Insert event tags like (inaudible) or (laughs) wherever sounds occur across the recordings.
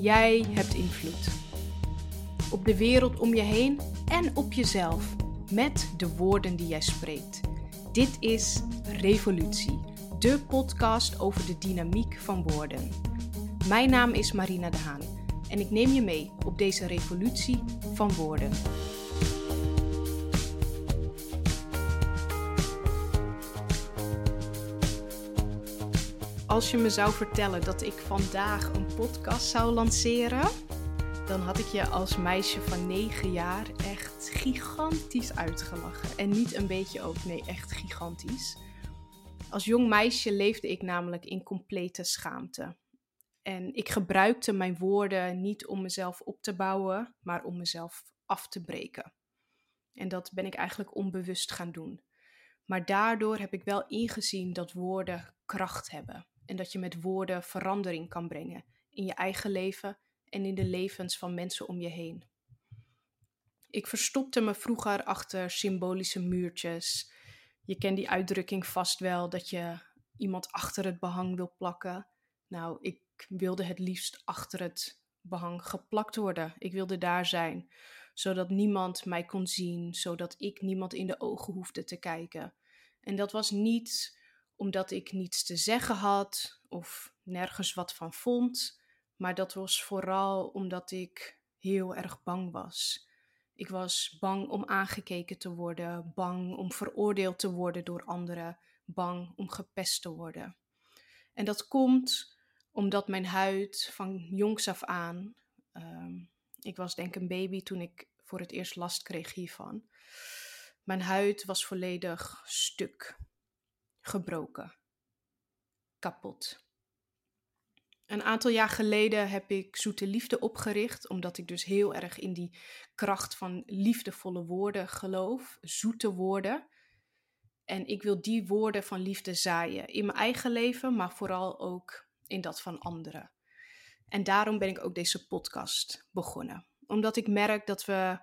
Jij hebt invloed. Op de wereld om je heen en op jezelf. Met de woorden die jij spreekt. Dit is Revolutie, de podcast over de dynamiek van woorden. Mijn naam is Marina de Haan en ik neem je mee op deze revolutie van woorden. Als je me zou vertellen dat ik vandaag een podcast zou lanceren, dan had ik je als meisje van 9 jaar echt gigantisch uitgelachen. En niet een beetje ook, nee, echt gigantisch. Als jong meisje leefde ik namelijk in complete schaamte. En ik gebruikte mijn woorden niet om mezelf op te bouwen, maar om mezelf af te breken. En dat ben ik eigenlijk onbewust gaan doen. Maar daardoor heb ik wel ingezien dat woorden kracht hebben. En dat je met woorden verandering kan brengen in je eigen leven en in de levens van mensen om je heen. Ik verstopte me vroeger achter symbolische muurtjes. Je kent die uitdrukking vast wel dat je iemand achter het behang wil plakken. Nou, ik wilde het liefst achter het behang geplakt worden. Ik wilde daar zijn, zodat niemand mij kon zien, zodat ik niemand in de ogen hoefde te kijken. En dat was niet omdat ik niets te zeggen had of nergens wat van vond, maar dat was vooral omdat ik heel erg bang was. Ik was bang om aangekeken te worden, bang om veroordeeld te worden door anderen, bang om gepest te worden. En dat komt omdat mijn huid van jongs af aan, ehm, ik was denk een baby toen ik voor het eerst last kreeg hiervan, mijn huid was volledig stuk gebroken, kapot. Een aantal jaar geleden heb ik Zoete Liefde opgericht, omdat ik dus heel erg in die kracht van liefdevolle woorden geloof, zoete woorden. En ik wil die woorden van liefde zaaien in mijn eigen leven, maar vooral ook in dat van anderen. En daarom ben ik ook deze podcast begonnen. Omdat ik merk dat we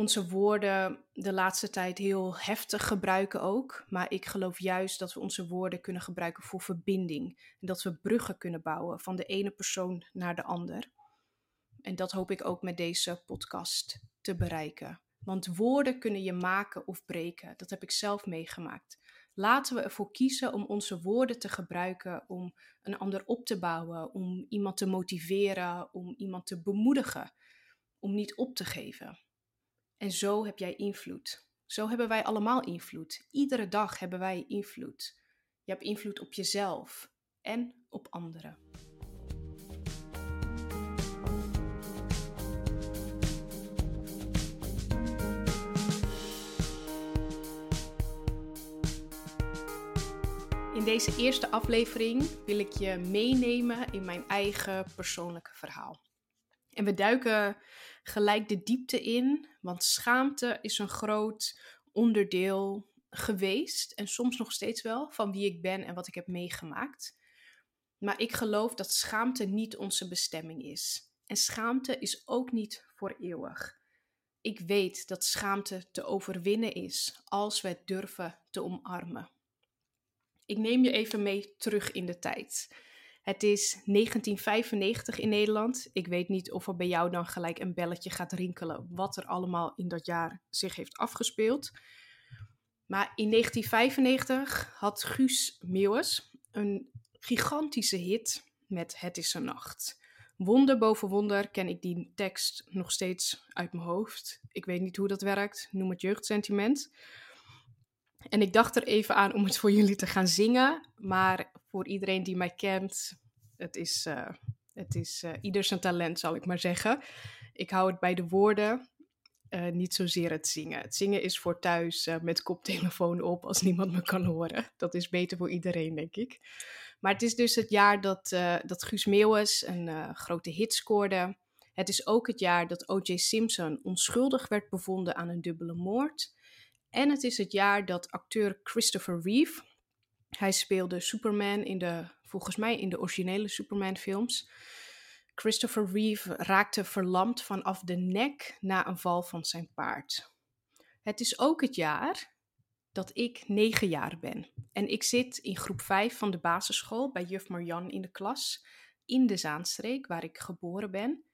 onze woorden de laatste tijd heel heftig gebruiken ook. Maar ik geloof juist dat we onze woorden kunnen gebruiken voor verbinding. En dat we bruggen kunnen bouwen van de ene persoon naar de ander. En dat hoop ik ook met deze podcast te bereiken. Want woorden kunnen je maken of breken. Dat heb ik zelf meegemaakt. Laten we ervoor kiezen om onze woorden te gebruiken om een ander op te bouwen, om iemand te motiveren, om iemand te bemoedigen, om niet op te geven. En zo heb jij invloed. Zo hebben wij allemaal invloed. Iedere dag hebben wij invloed. Je hebt invloed op jezelf en op anderen. In deze eerste aflevering wil ik je meenemen in mijn eigen persoonlijke verhaal. En we duiken gelijk de diepte in, want schaamte is een groot onderdeel geweest en soms nog steeds wel van wie ik ben en wat ik heb meegemaakt. Maar ik geloof dat schaamte niet onze bestemming is. En schaamte is ook niet voor eeuwig. Ik weet dat schaamte te overwinnen is als we het durven te omarmen. Ik neem je even mee terug in de tijd. Het is 1995 in Nederland. Ik weet niet of er bij jou dan gelijk een belletje gaat rinkelen wat er allemaal in dat jaar zich heeft afgespeeld. Maar in 1995 had Guus Meeuwis een gigantische hit met Het is een nacht. Wonder boven wonder ken ik die tekst nog steeds uit mijn hoofd. Ik weet niet hoe dat werkt, noem het jeugdsentiment. En ik dacht er even aan om het voor jullie te gaan zingen. Maar voor iedereen die mij kent, het is, uh, het is uh, ieder zijn talent, zal ik maar zeggen. Ik hou het bij de woorden, uh, niet zozeer het zingen. Het zingen is voor thuis met koptelefoon op als niemand me kan horen. Dat is beter voor iedereen, denk ik. Maar het is dus het jaar dat, dat Guus Meeuwis een grote hit scoorde. Het is ook het jaar dat O.J. Simpson onschuldig werd bevonden aan een dubbele moord. En het is het jaar dat acteur Christopher Reeve, hij speelde Superman in de, volgens mij in de originele Superman-films. Christopher Reeve raakte verlamd vanaf de nek na een val van zijn paard. Het is ook het jaar dat ik negen jaar ben. En ik zit in groep 5 van de basisschool bij juf Marjan in de klas. in de Zaanstreek, waar ik geboren ben.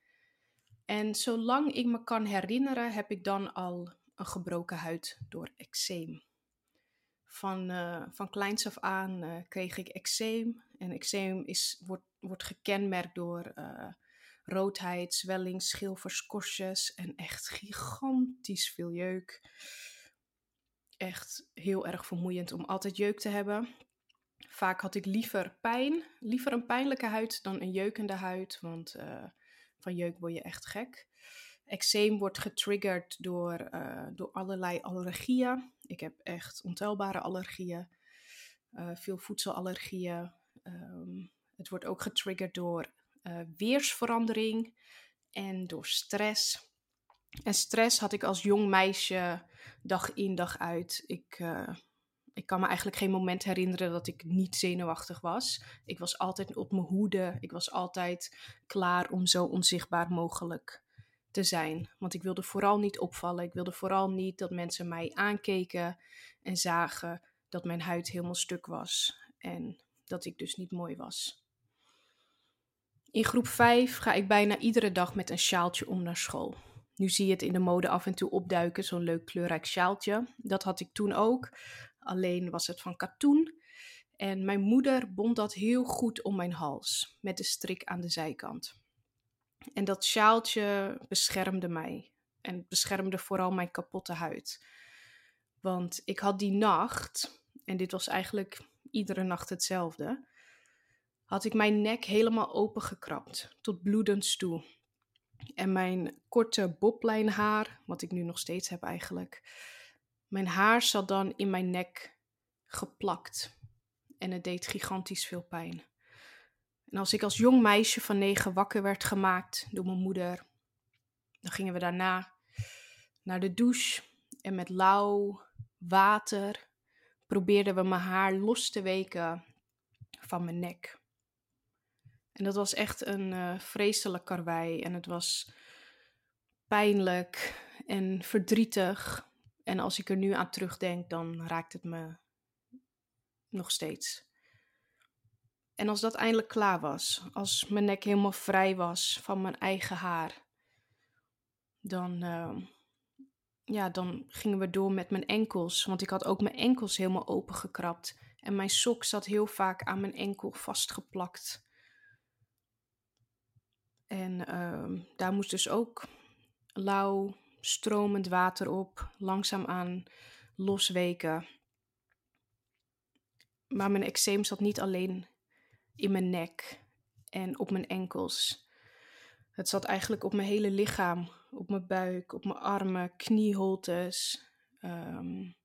En zolang ik me kan herinneren, heb ik dan al een gebroken huid door eczeem. Van, uh, van kleins af aan uh, kreeg ik eczeem. En eczeem is, wordt, wordt gekenmerkt door uh, roodheid, zwelling, schilfers, korstjes en echt gigantisch veel jeuk. Echt heel erg vermoeiend om altijd jeuk te hebben. Vaak had ik liever pijn, liever een pijnlijke huid dan een jeukende huid, want van jeuk word je echt gek. Eczeem wordt getriggerd door, door allerlei allergieën. Ik heb echt ontelbare allergieën, uh, veel voedselallergieën. Um, het wordt ook getriggerd door uh, weersverandering en door stress. En stress had ik als jong meisje dag in dag uit. Ik, ik kan me eigenlijk geen moment herinneren dat ik niet zenuwachtig was. Ik was altijd op mijn hoede. Ik was altijd klaar om zo onzichtbaar mogelijk te zijn. Want ik wilde vooral niet opvallen. Ik wilde vooral niet dat mensen mij aankeken en zagen dat mijn huid helemaal stuk was. En dat ik dus niet mooi was. In groep 5 ga ik bijna iedere dag met een sjaaltje om naar school. Nu zie je het in de mode af en toe opduiken, zo'n leuk kleurrijk sjaaltje. Dat had ik toen ook. Alleen was het van katoen. En mijn moeder bond dat heel goed om mijn hals, met de strik aan de zijkant. En dat sjaaltje beschermde mij. En beschermde vooral mijn kapotte huid. Want ik had die nacht, en dit was eigenlijk iedere nacht hetzelfde, had ik mijn nek helemaal opengekrapt, tot bloedens toe. En mijn korte boblijnhaar, wat ik nu nog steeds heb eigenlijk, mijn haar zat dan in mijn nek geplakt. En het deed gigantisch veel pijn. En als ik als jong meisje van negen wakker werd gemaakt door mijn moeder, dan gingen we daarna naar de douche en met lauw water probeerden we mijn haar los te weken van mijn nek. En dat was echt een uh, vreselijk karwei en het was pijnlijk en verdrietig. En als ik er nu aan terugdenk, dan raakt het me nog steeds. En als dat eindelijk klaar was, als mijn nek helemaal vrij was van mijn eigen haar, dan, uh, ja, dan gingen we door met mijn enkels. Want ik had ook mijn enkels helemaal opengekrapt. En mijn sok zat heel vaak aan mijn enkel vastgeplakt. En uh, daar moest dus ook lauw, stromend water op, langzaamaan losweken. Maar mijn eczeem zat niet alleen in mijn nek en op mijn enkels. Het zat eigenlijk op mijn hele lichaam, op mijn buik, op mijn armen, knieholtes. Um,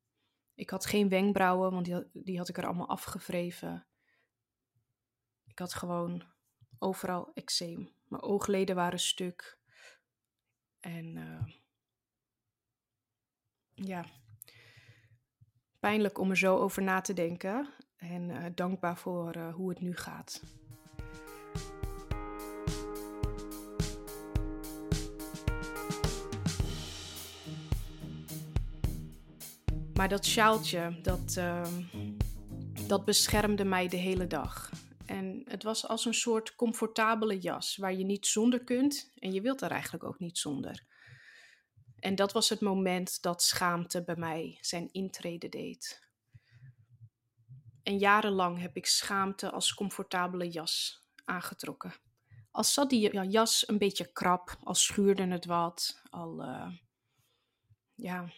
ik had geen wenkbrauwen, want die had, die had ik er allemaal afgevreven. Ik had gewoon overal eczeem. Mijn oogleden waren stuk. En uh, ja, pijnlijk om er zo over na te denken en uh, dankbaar voor uh, hoe het nu gaat. Maar dat sjaaltje, dat, uh, dat beschermde mij de hele dag. En het was als een soort comfortabele jas waar je niet zonder kunt en je wilt er eigenlijk ook niet zonder. En dat was het moment dat schaamte bij mij zijn intrede deed. En jarenlang heb ik schaamte als comfortabele jas aangetrokken. Als zat die jas een beetje krap, al schuurde het wat, al, uh, ja,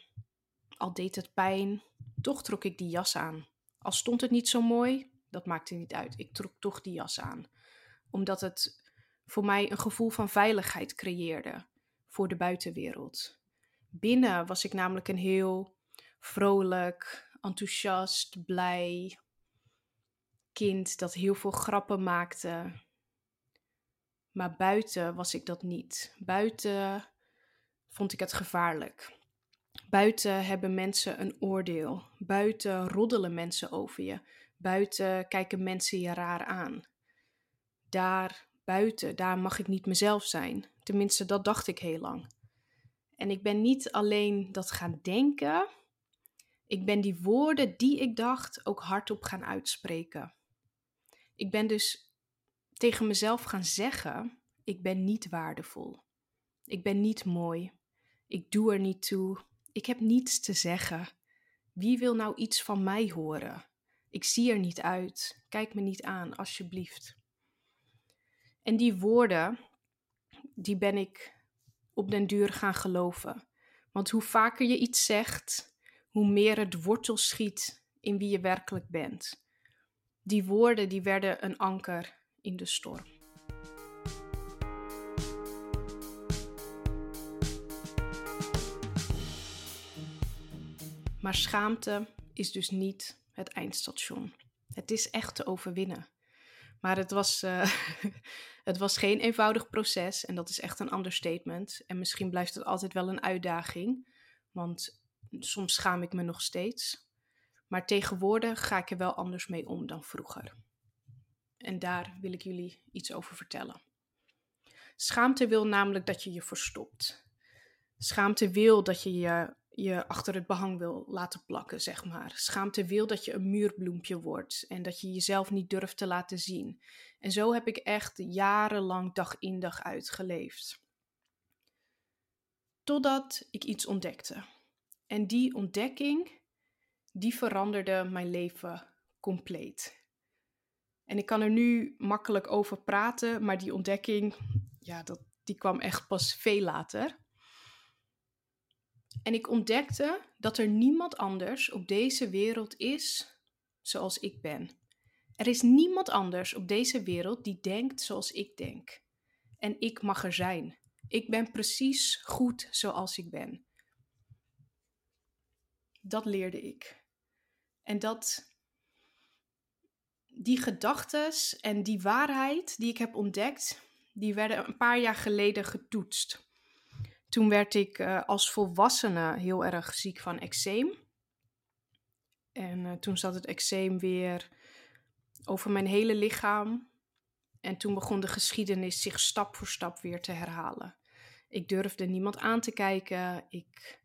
al deed het pijn, toch trok ik die jas aan. Al stond het niet zo mooi, dat maakte niet uit. Ik trok toch die jas aan, omdat het voor mij een gevoel van veiligheid creëerde voor de buitenwereld. Binnen was ik namelijk een heel vrolijk, enthousiast, blij, kind dat heel veel grappen maakte. Maar buiten was ik dat niet. Buiten vond ik het gevaarlijk. Buiten hebben mensen een oordeel. Buiten roddelen mensen over je. Buiten kijken mensen je raar aan. Daar buiten, daar mag ik niet mezelf zijn. Tenminste, dat dacht ik heel lang. En ik ben niet alleen dat gaan denken. Ik ben die woorden die ik dacht ook hardop gaan uitspreken. Ik ben dus tegen mezelf gaan zeggen: ik ben niet waardevol. Ik ben niet mooi. Ik doe er niet toe. Ik heb niets te zeggen. Wie wil nou iets van mij horen? Ik zie er niet uit. Kijk me niet aan, alsjeblieft. En die woorden, die ben ik op den duur gaan geloven. Want hoe vaker je iets zegt, hoe meer het wortel schiet in wie je werkelijk bent. Die woorden die werden een anker in de storm. Maar schaamte is dus niet het eindstation. Het is echt te overwinnen. Maar het was, uh, (laughs) het was geen eenvoudig proces en dat is echt een understatement. En misschien blijft het altijd wel een uitdaging, want soms schaam ik me nog steeds. Maar tegenwoordig ga ik er wel anders mee om dan vroeger. En daar wil ik jullie iets over vertellen. Schaamte wil namelijk dat je je verstopt. Schaamte wil dat je je je achter het behang wil laten plakken, zeg maar. Schaamte wil dat je een muurbloempje wordt en dat je jezelf niet durft te laten zien. En zo heb ik echt jarenlang dag in dag uit geleefd. Totdat ik iets ontdekte. En die ontdekking, die veranderde mijn leven compleet. En ik kan er nu makkelijk over praten, maar die ontdekking, ja, dat, die kwam echt pas veel later. En ik ontdekte dat er niemand anders op deze wereld is zoals ik ben. Er is niemand anders op deze wereld die denkt zoals ik denk. En ik mag er zijn. Ik ben precies goed zoals ik ben. Dat leerde ik. En dat die gedachtes en die waarheid die ik heb ontdekt, die werden een paar jaar geleden getoetst. Toen werd ik uh, als volwassene heel erg ziek van eczeem. En uh, toen zat het eczeem weer over mijn hele lichaam. En toen begon de geschiedenis zich stap voor stap weer te herhalen. Ik durfde niemand aan te kijken. Ik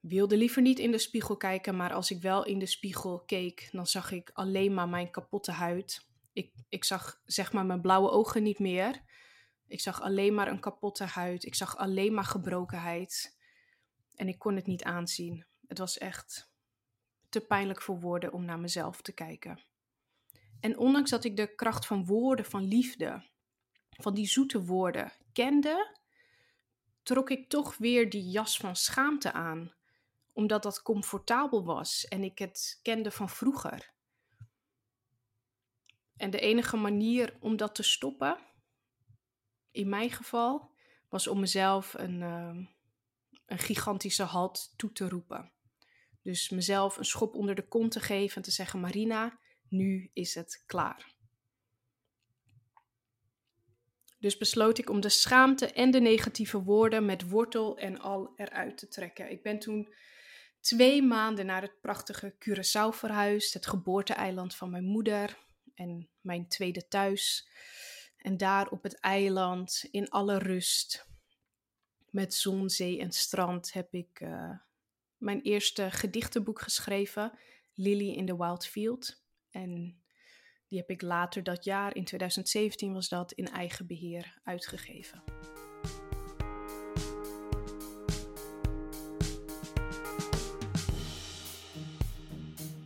wilde liever niet in de spiegel kijken, maar als ik wel in de spiegel keek, dan zag ik alleen maar mijn kapotte huid. Ik, ik zag zeg maar mijn blauwe ogen niet meer. Ik zag alleen maar een kapotte huid. Ik zag alleen maar gebrokenheid. En ik kon het niet aanzien. Het was echt te pijnlijk voor woorden om naar mezelf te kijken. En ondanks dat ik de kracht van woorden, van liefde, van die zoete woorden kende, trok ik toch weer die jas van schaamte aan, omdat dat comfortabel was en ik het kende van vroeger. En de enige manier om dat te stoppen in mijn geval was om mezelf een, uh, een gigantische halt toe te roepen. Dus mezelf een schop onder de kont te geven en te zeggen: Marina, nu is het klaar. Dus besloot ik om de schaamte en de negatieve woorden met wortel en al eruit te trekken. Ik ben toen twee maanden naar het prachtige Curaçao verhuisd, het geboorteeiland van mijn moeder en mijn tweede thuis. En daar op het eiland, in alle rust, met zon, zee en strand, heb ik uh, mijn eerste gedichtenboek geschreven, Lily in the Wild Field. En die heb ik later dat jaar, in 2017 was dat, in eigen beheer uitgegeven.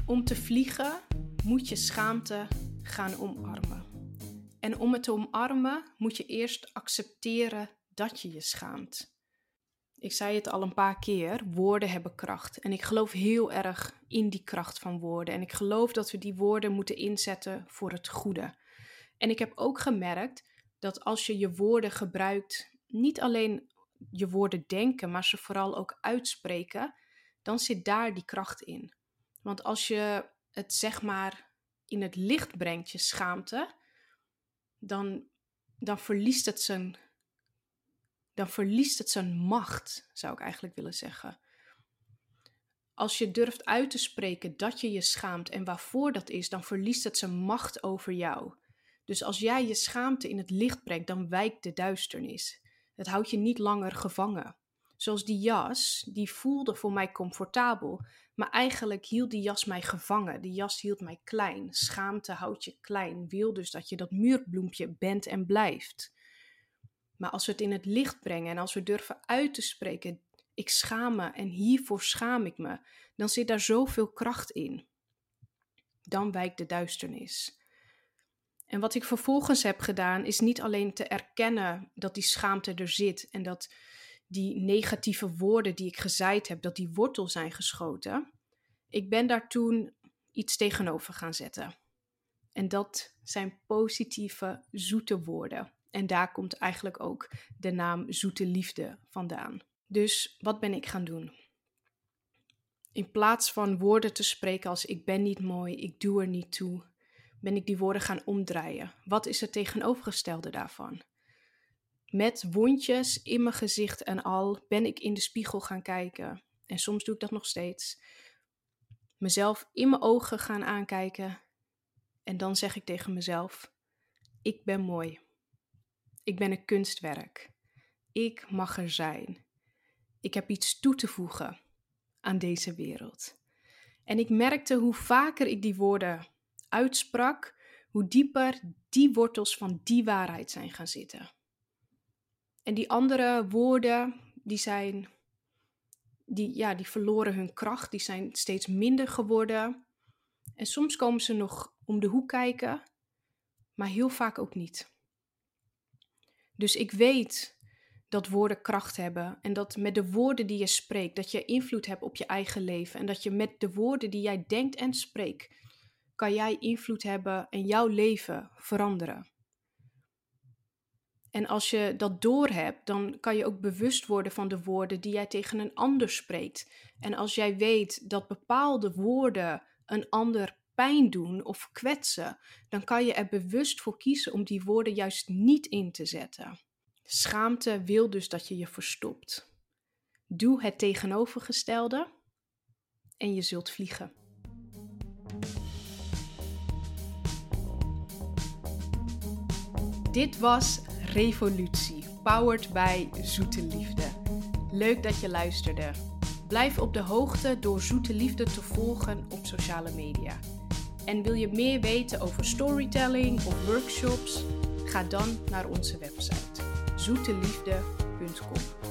Om te vliegen moet je schaamte gaan omarmen. En om het te omarmen moet je eerst accepteren dat je je schaamt. Ik zei het al een paar keer, woorden hebben kracht. En ik geloof heel erg in die kracht van woorden. En ik geloof dat we die woorden moeten inzetten voor het goede. En ik heb ook gemerkt dat als je je woorden gebruikt, niet alleen je woorden denken, maar ze vooral ook uitspreken, dan zit daar die kracht in. Want als je het zeg maar in het licht brengt, je schaamte, dan, dan verliest het zijn. Dan verliest het zijn macht, zou ik eigenlijk willen zeggen. Als je durft uit te spreken dat je je schaamt en waarvoor dat is, dan verliest het zijn macht over jou. Dus als jij je schaamte in het licht brengt, dan wijkt de duisternis. Het houdt je niet langer gevangen. Zoals die jas, die voelde voor mij comfortabel, maar eigenlijk hield die jas mij gevangen. Die jas hield mij klein. Schaamte houdt je klein, wil dus dat je dat muurbloempje bent en blijft. Maar als we het in het licht brengen en als we durven uit te spreken, ik schaam me en hiervoor schaam ik me, dan zit daar zoveel kracht in. Dan wijkt de duisternis. En wat ik vervolgens heb gedaan, is niet alleen te erkennen dat die schaamte er zit en dat die negatieve woorden die ik gezaaid heb, dat die wortel zijn geschoten. Ik ben daar toen iets tegenover gaan zetten. En dat zijn positieve, zoete woorden. En daar komt eigenlijk ook de naam zoete liefde vandaan. Dus wat ben ik gaan doen? In plaats van woorden te spreken als ik ben niet mooi, ik doe er niet toe, ben ik die woorden gaan omdraaien. Wat is het tegenovergestelde daarvan? Met wondjes in mijn gezicht en al ben ik in de spiegel gaan kijken. En soms doe ik dat nog steeds. Mezelf in mijn ogen gaan aankijken. En dan zeg ik tegen mezelf: Ik ben mooi. Ik ben een kunstwerk. Ik mag er zijn. Ik heb iets toe te voegen aan deze wereld. En ik merkte hoe vaker ik die woorden uitsprak, hoe dieper die wortels van die waarheid zijn gaan zitten. En die andere woorden, die zijn, die, ja, die verloren hun kracht, die zijn steeds minder geworden. En soms komen ze nog om de hoek kijken, maar heel vaak ook niet. Dus ik weet dat woorden kracht hebben en dat met de woorden die je spreekt, dat je invloed hebt op je eigen leven en dat je met de woorden die jij denkt en spreekt, kan jij invloed hebben en jouw leven veranderen. En als je dat doorhebt, dan kan je ook bewust worden van de woorden die jij tegen een ander spreekt. En als jij weet dat bepaalde woorden een ander pijn doen of kwetsen, dan kan je er bewust voor kiezen om die woorden juist niet in te zetten. Schaamte wil dus dat je je verstopt. Doe het tegenovergestelde en je zult vliegen. Dit was Revolutie, powered by Zoete Liefde. Leuk dat je luisterde. Blijf op de hoogte door Zoete Liefde te volgen op sociale media. En wil je meer weten over storytelling of workshops? Ga dan naar onze website zoeteliefde.com.